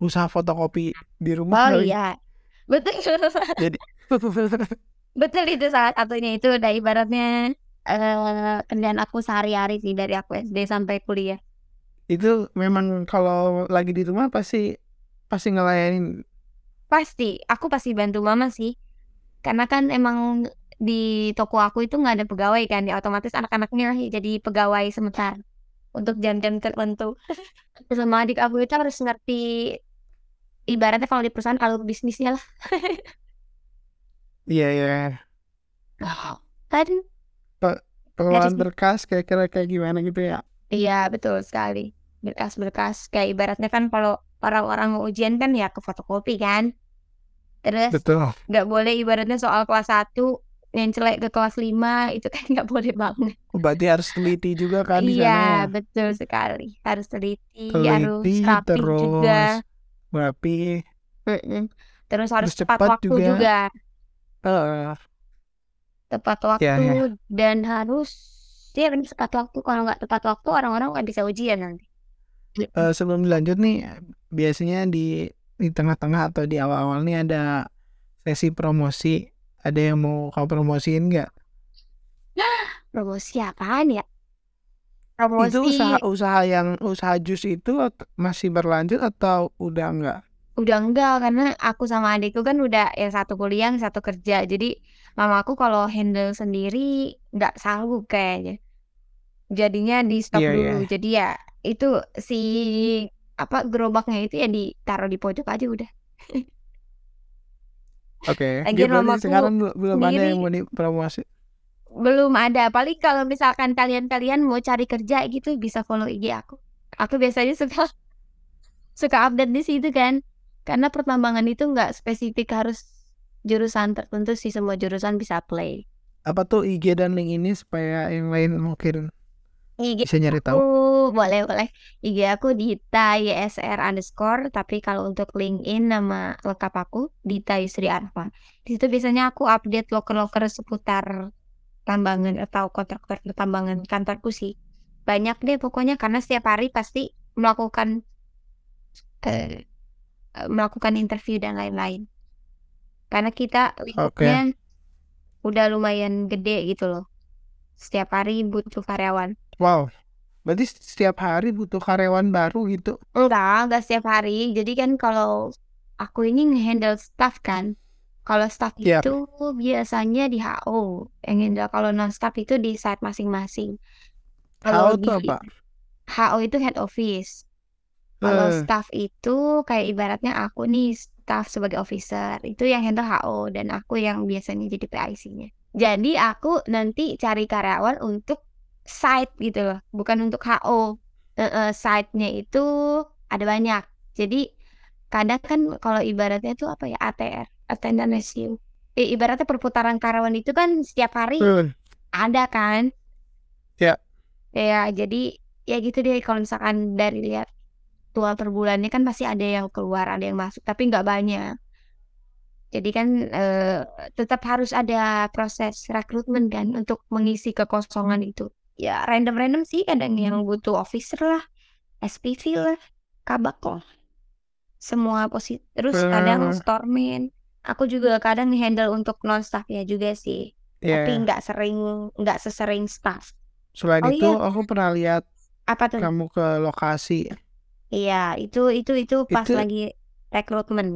Speaker 2: usaha fotokopi di rumah
Speaker 1: Oh
Speaker 2: kali.
Speaker 1: iya. Betul.
Speaker 2: Jadi
Speaker 1: Betul itu salah satunya itu udah ibaratnya eh kerjaan aku sehari-hari sih dari aku SD sampai kuliah.
Speaker 2: itu memang kalau lagi di rumah pasti pasti ngelayanin
Speaker 1: Pasti, aku pasti bantu mama sih. Karena kan emang di toko aku itu nggak ada pegawai kan, ya otomatis anak-anaknya jadi pegawai sementara untuk jam-jam tertentu. Sama adik aku itu harus ngerti ibaratnya kalau di perusahaan kalau bisnisnya lah.
Speaker 2: iya iya
Speaker 1: Kan
Speaker 2: pengelolaan berkas kira-kira kayak gimana gitu ya
Speaker 1: Iya, betul sekali. Berkas-berkas kayak ibaratnya kan kalau orang-orang mau ujian kan ya ke fotokopi kan. Terus nggak boleh ibaratnya soal kelas 1 yang celek ke kelas 5 itu kan nggak boleh banget.
Speaker 2: Oh, berarti harus teliti juga kan di
Speaker 1: Iya,
Speaker 2: ya
Speaker 1: betul sekali. Harus teliti, harus
Speaker 2: teliti
Speaker 1: rapi
Speaker 2: terus
Speaker 1: juga.
Speaker 2: rapi
Speaker 1: Mm-mm. Terus harus
Speaker 2: terus
Speaker 1: tepat
Speaker 2: cepat
Speaker 1: waktu
Speaker 2: juga
Speaker 1: juga.
Speaker 2: Eh,
Speaker 1: Tepat
Speaker 2: ya
Speaker 1: waktu
Speaker 2: ya
Speaker 1: dan harus dia harus tepat waktu. Kalau nggak tepat waktu orang-orang nggak bisa ujian nanti.
Speaker 2: Eh, sebelum dilanjut nih biasanya di di tengah-tengah atau di awal-awal nih ada sesi promosi ada yang mau kau promosiin nggak
Speaker 1: Promosi apaan ya?
Speaker 2: itu usaha
Speaker 1: Promosi
Speaker 2: usaha yang usaha jus itu masih berlanjut atau udah enggak
Speaker 1: Udah enggak karena aku sama adikku kan udah yang satu kuliah, yang satu kerja. Jadi mama aku kalau handle sendiri nggak sanggup kayaknya. Jadinya di stop
Speaker 2: iya
Speaker 1: dulu. Jadi ya itu si apa gerobaknya itu ya ditaruh di pojok aja udah.
Speaker 2: oke
Speaker 1: Lagian
Speaker 2: berarti
Speaker 1: mamaku
Speaker 2: sekarang bel- belum ada yang mau dipromosi
Speaker 1: belum ada. Paling kalau misalkan kalian-kalian mau cari kerja gitu bisa follow IG aku. Aku biasanya suka suka update di situ kan. Karena pertambangan itu nggak spesifik harus jurusan tertentu sih semua jurusan bisa play.
Speaker 2: apa tuh IG dan link ini supaya yang lain mungkin
Speaker 1: IG
Speaker 2: bisa nyari tahu?
Speaker 1: aku boleh. Boleh IG aku Dita YSR underscore tapi kalau untuk LinkedIn nama lengkap aku Dita Yusri Arfa. Di situ biasanya aku update loker-loker seputar tambangan atau kontraktor pertambangan kantorku sih. Banyak deh pokoknya karena setiap hari pasti melakukan eh, melakukan interview dan lain-lain karena kita lingkupnya udah lumayan gede gitu loh setiap hari butuh karyawan
Speaker 2: wow berarti setiap hari butuh karyawan baru gitu
Speaker 1: Enggak, enggak setiap hari. Jadi kan kalau aku ini ngehandle staff kan. Kalau staff
Speaker 2: Yap.
Speaker 1: itu biasanya di HO, yang handle kalau non-staff itu di site masing-masing. Kalau
Speaker 2: HO
Speaker 1: di
Speaker 2: apa?
Speaker 1: HO itu head office. Kalau
Speaker 2: Eh,
Speaker 1: staff itu kayak ibaratnya aku nih staff sebagai officer, itu yang handle HO dan aku yang biasanya jadi PIC-nya. Jadi aku nanti cari karyawan untuk site gitu loh, bukan untuk HO. Eh, eh, site-nya itu ada banyak. Jadi kadang kan kalau ibaratnya tuh apa ya ATR, attendance ratio. I- ibaratnya perputaran karyawan itu kan setiap hari
Speaker 2: eh,
Speaker 1: ada kan?
Speaker 2: Ya.
Speaker 1: Ya, jadi ya gitu deh kalau misalkan dari lihat tual per bulannya kan pasti ada yang keluar, ada yang masuk, tapi nggak banyak. Jadi kan eh, tetap harus ada proses rekrutmen kan untuk mengisi kekosongan itu. Ya random-random sih kadang yang butuh officer lah, SPV lah, kabak kok. Semua posisi terus kadang storeman. Aku juga kadang handle untuk non staff ya juga sih. Tapi
Speaker 2: ya.
Speaker 1: nggak sering nggak sesering staff.
Speaker 2: Selain
Speaker 1: Oh
Speaker 2: itu,
Speaker 1: iya,
Speaker 2: aku pernah lihat
Speaker 1: apa tuh?
Speaker 2: kamu ke lokasi.
Speaker 1: Iya, itu itu itu pas
Speaker 2: Itu,
Speaker 1: lagi rekrutmen.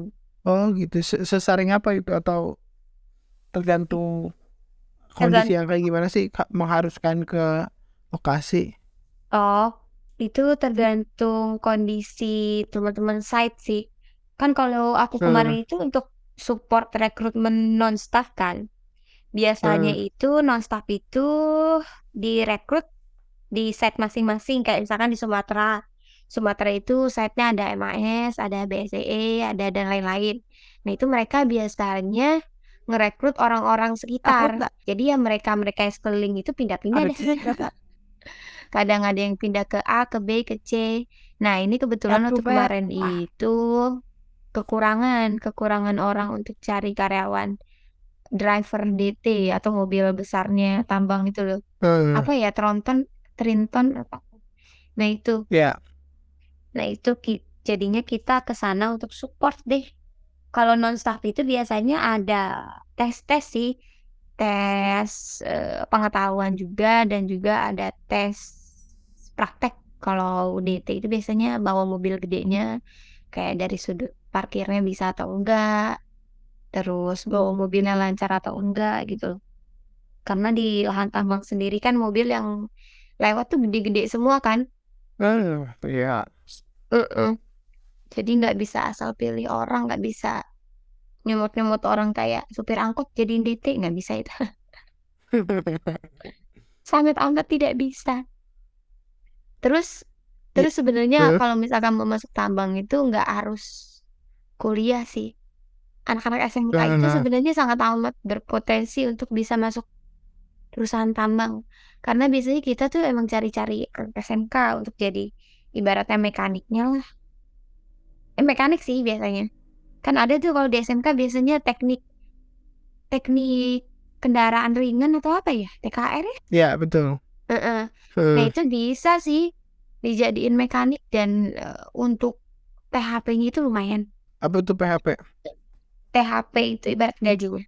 Speaker 2: oh gitu. Se- Sesering apa itu atau tergantung kondisi yang kayak gimana sih mengharuskan ke lokasi?
Speaker 1: oh, itu tergantung kondisi teman-teman site sih. Kan kalau aku kemarin itu untuk support rekrutmen non staff kan. Biasanya
Speaker 2: eh,
Speaker 1: itu non staff itu direkrut di site masing-masing kayak misalkan di Sumatera. Sumatera itu site-nya ada MAS, ada BSEE, ada dan lain-lain. Nah, itu mereka biasanya ngerekrut orang-orang sekitar. Jadi ya mereka-mereka yang sekeliling itu pindah-pindah
Speaker 2: ada
Speaker 1: deh. Kadang ada yang pindah ke A, ke B, ke C. Nah, ini kebetulan waktu
Speaker 2: Fer.
Speaker 1: kemarin
Speaker 2: Wah,
Speaker 1: itu kekurangan, kekurangan orang untuk cari karyawan driver DT atau mobil besarnya tambang itu loh.
Speaker 2: eh,
Speaker 1: Apa ya, Tronton, Trinton apa? Nah, itu.
Speaker 2: ya.
Speaker 1: Nah, itu ki- jadinya kita ke sana untuk support deh. Kalau non staff itu biasanya ada tes-tes sih, tes eh, pengetahuan juga dan juga ada tes praktek. Kalau DT itu biasanya bawa mobil gedenya kayak dari sudut parkirnya bisa atau enggak, terus bawa mobilnya lancar atau enggak gitu. Karena di lahan tambang sendiri kan mobil yang lewat tuh gede-gede semua kan.
Speaker 2: Eh, ya.
Speaker 1: Heeh. Jadi nggak bisa asal pilih orang, nggak bisa nyemot-nyemot orang kayak supir angkot jadiin DT, nggak bisa itu. Sangat amat tidak bisa. Terus terus sebenarnya
Speaker 2: eh,
Speaker 1: kalau misalkan mau masuk tambang itu nggak harus kuliah sih. Anak-anak SMK
Speaker 2: nah,
Speaker 1: itu
Speaker 2: nah,
Speaker 1: sebenarnya sangat amat berpotensi untuk bisa masuk perusahaan tambang. Karena biasanya kita tuh emang cari-cari SMK untuk jadi ibaratnya mekaniknya lah. Eh, mekanik sih biasanya. Kan ada tuh kalau di SMK biasanya teknik teknik kendaraan ringan atau apa ya? TKR ya?
Speaker 2: ya betul.
Speaker 1: Heeh. Nah,
Speaker 2: Eh,
Speaker 1: itu bisa sih dijadiin mekanik dan eh, untuk THP-nya itu lumayan.
Speaker 2: apa itu PHP?
Speaker 1: THP itu ibarat gaji.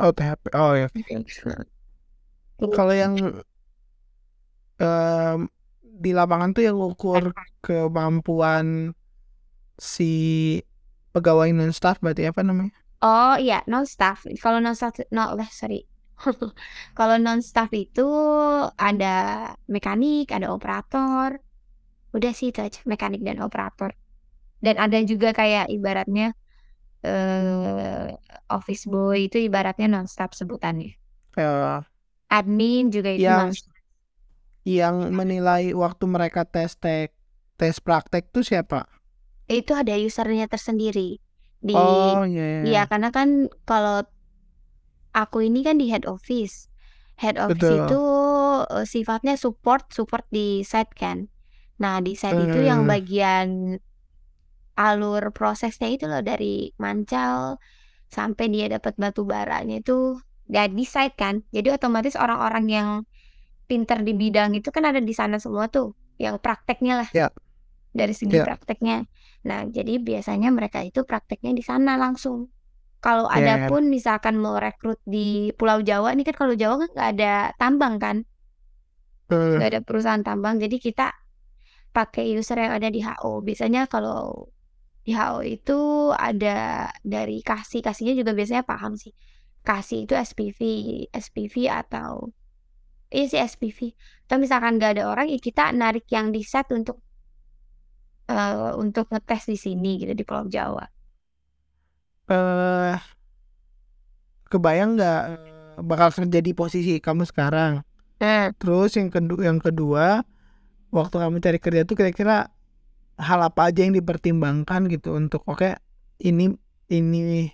Speaker 2: Oh, THP. Oh ya. Kalau yang em, di lapangan tuh yang ukur kemampuan si pegawai non staff berarti apa namanya?
Speaker 1: Oh iya, non staff. Kalau non staff, no, lah sorry. Kalau non staff itu ada mekanik, ada operator. Udah sih itu aja, mekanik dan operator. Dan ada juga kayak ibaratnya eh office boy itu ibaratnya non staff sebutannya.
Speaker 2: Eh,
Speaker 1: Admin juga itu
Speaker 2: yang yang menilai waktu mereka tes tek tes praktek tuh siapa?
Speaker 1: Itu ada usernya tersendiri. Di
Speaker 2: Oh iya.
Speaker 1: Iya, karena kan kalau aku ini kan di head office. Head office
Speaker 2: Betul.
Speaker 1: itu eh, sifatnya support, support di site kan. Nah, di site itu yang
Speaker 2: Eh,
Speaker 1: bagian alur prosesnya itu loh dari mancal sampai dia dapat batu baranya itu di site kan. Jadi otomatis orang-orang yang pinter di bidang itu kan ada di sana semua tuh, yang prakteknya lah
Speaker 2: ya,
Speaker 1: dari segi
Speaker 2: ya,
Speaker 1: prakteknya. Nah, jadi biasanya mereka itu prakteknya di sana langsung. Kalau ada
Speaker 2: ya.
Speaker 1: pun misalkan mau rekrut di Pulau Jawa, ini kan kalau Jawa kan nggak ada tambang kan, nggak ada perusahaan tambang. Jadi kita pakai user yang ada di HO. Biasanya kalau Di HO itu ada dari kasih, kasihnya juga biasanya paham sih. Kasih itu SPV, SPV atau iya sih SPV. Atau misalkan nggak ada orang, ya kita narik yang di set untuk uh, untuk ngetes di sini gitu di Pulau Jawa.
Speaker 2: Eh kebayang nggak eh, bakal kerja di posisi kamu sekarang?
Speaker 1: Nah,
Speaker 2: Terus yang kedua, yang kedua, waktu kamu cari kerja tuh kira-kira hal apa aja yang dipertimbangkan gitu untuk oke ini ini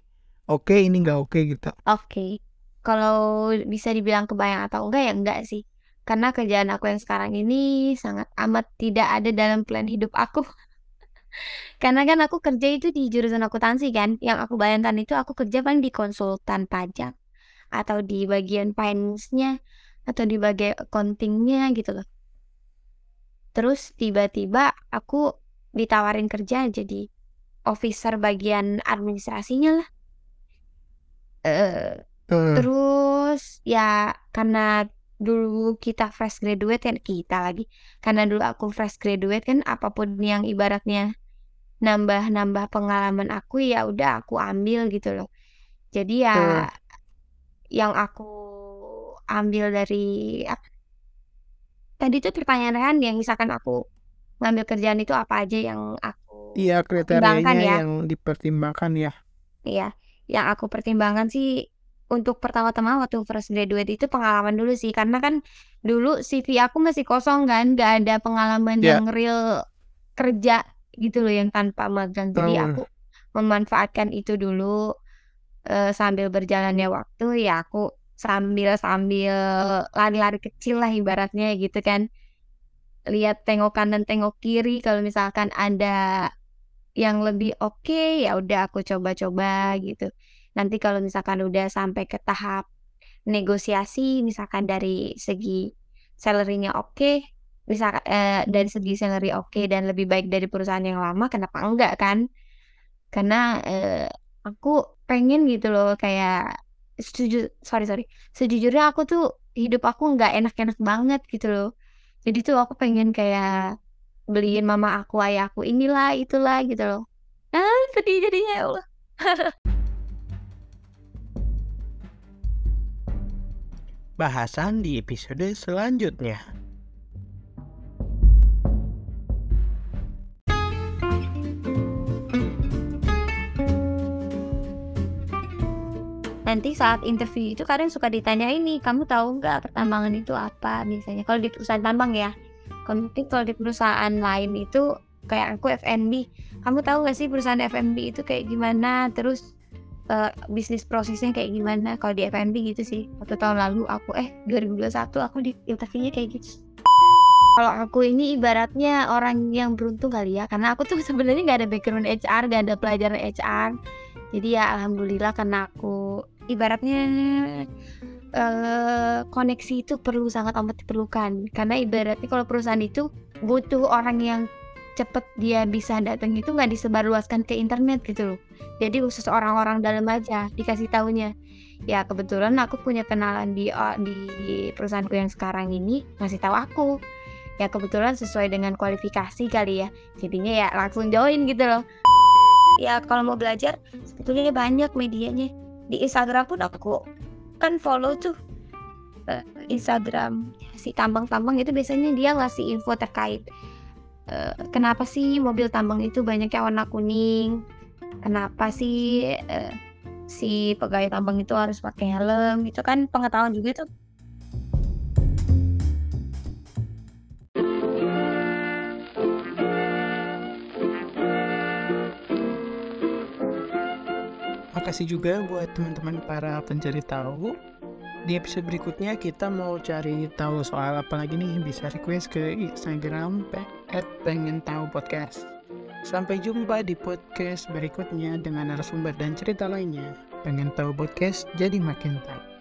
Speaker 2: oke ini nggak oke gitu.
Speaker 1: Oke, kalau bisa dibilang kebayang atau enggak ya enggak sih. Karena kerjaan aku yang sekarang ini sangat amat tidak ada dalam plan hidup aku. Karena kan aku kerja itu di jurusan akuntansi kan. Yang aku bayangkan itu aku kerja paling di konsultan pajak atau di bagian finance-nya atau di bagian accounting-nya gitu loh. Terus tiba-tiba aku ditawarin kerja jadi officer bagian administrasinya lah. Eh
Speaker 2: Eh,
Speaker 1: Terus ya karena dulu kita fresh graduate kan kita lagi. Karena dulu aku fresh graduate kan apa pun yang ibaratnya nambah-nambah pengalaman aku ya udah aku ambil gitu loh. Jadi ya
Speaker 2: Hmm.
Speaker 1: yang aku ambil dari apa tadi tuh pertanyaan yang misalkan aku ngambil kerjaan itu apa aja yang aku
Speaker 2: iya kriterianya
Speaker 1: ya.
Speaker 2: yang dipertimbangkan ya.
Speaker 1: Iya, yang aku pertimbangkan sih untuk pertama-tama waktu fresh graduate itu pengalaman dulu sih karena kan dulu CV aku masih kosong kan, nggak ada pengalaman
Speaker 2: Ya.
Speaker 1: yang real kerja gitu loh yang tanpa magang. Jadi
Speaker 2: Hmm.
Speaker 1: aku memanfaatkan itu dulu eh, sambil berjalannya waktu ya aku sambil sambil lari-lari kecil lah ibaratnya gitu kan. Lihat tengok kanan tengok kiri kalau misalkan ada yang lebih oke ya udah aku coba-coba gitu. Nanti kalau misalkan udah sampai ke tahap negosiasi misalkan dari segi salary-nya oke, misal eh, dari segi salary oke dan lebih baik dari perusahaan yang lama kenapa enggak kan? Karena eh, aku pengen gitu loh kayak setuju sorry sorry sejujurnya aku tuh hidup aku nggak enak-enak banget gitu loh. Jadi tuh aku pengen kayak beliin mama aku, ayahku inilah itulah gitu loh. Ah, sedih jadinya ya Allah.
Speaker 2: Bahasan di episode selanjutnya.
Speaker 1: Nanti saat interview itu kadang suka ditanya ini, kamu tahu nggak pertambangan itu apa biasanya? Kalau di perusahaan tambang ya. Mungkin kalau di perusahaan lain itu kayak aku F&B, kamu tahu nggak sih perusahaan F&B itu kayak gimana? Terus eh, bisnis prosesnya kayak gimana? Kalau di F&B gitu sih. Waktu tahun lalu aku eh 2021 aku di interviewnya kayak gitu. Kalau aku ini ibaratnya orang yang beruntung kali ya, karena aku tuh sebenarnya nggak ada background HR, nggak ada pelajaran HR. Jadi ya alhamdulillah karena aku ibaratnya eh koneksi itu perlu sangat amat diperlukan. Karena ibaratnya kalau perusahaan itu butuh orang yang cepet dia bisa datang itu nggak disebarluaskan ke internet gitu loh. Jadi khusus orang-orang dalam aja dikasih tahunya. Ya kebetulan aku punya kenalan di di perusahaanku yang sekarang ini ngasih tahu aku. Ya kebetulan sesuai dengan kualifikasi kali ya. Jadinya ya langsung join gitu loh. Ya kalau mau belajar sebetulnya banyak medianya. Di Instagram pun aku kan follow tuh eh, Instagram. Si tambang-tambang itu biasanya dia ngasih info terkait eh, kenapa sih mobil tambang itu banyaknya warna kuning? Kenapa sih eh, si pegawai tambang itu harus pakai helm? Itu kan pengetahuan juga tuh
Speaker 2: Makasih juga buat teman-teman para pencari tahu. Di episode berikutnya kita mau cari tahu soal apa lagi nih bisa request ke Instagram at pengen tahu podcast. Sampai jumpa di podcast berikutnya dengan narasumber dan cerita lainnya. Pengen tahu podcast jadi makin tahu.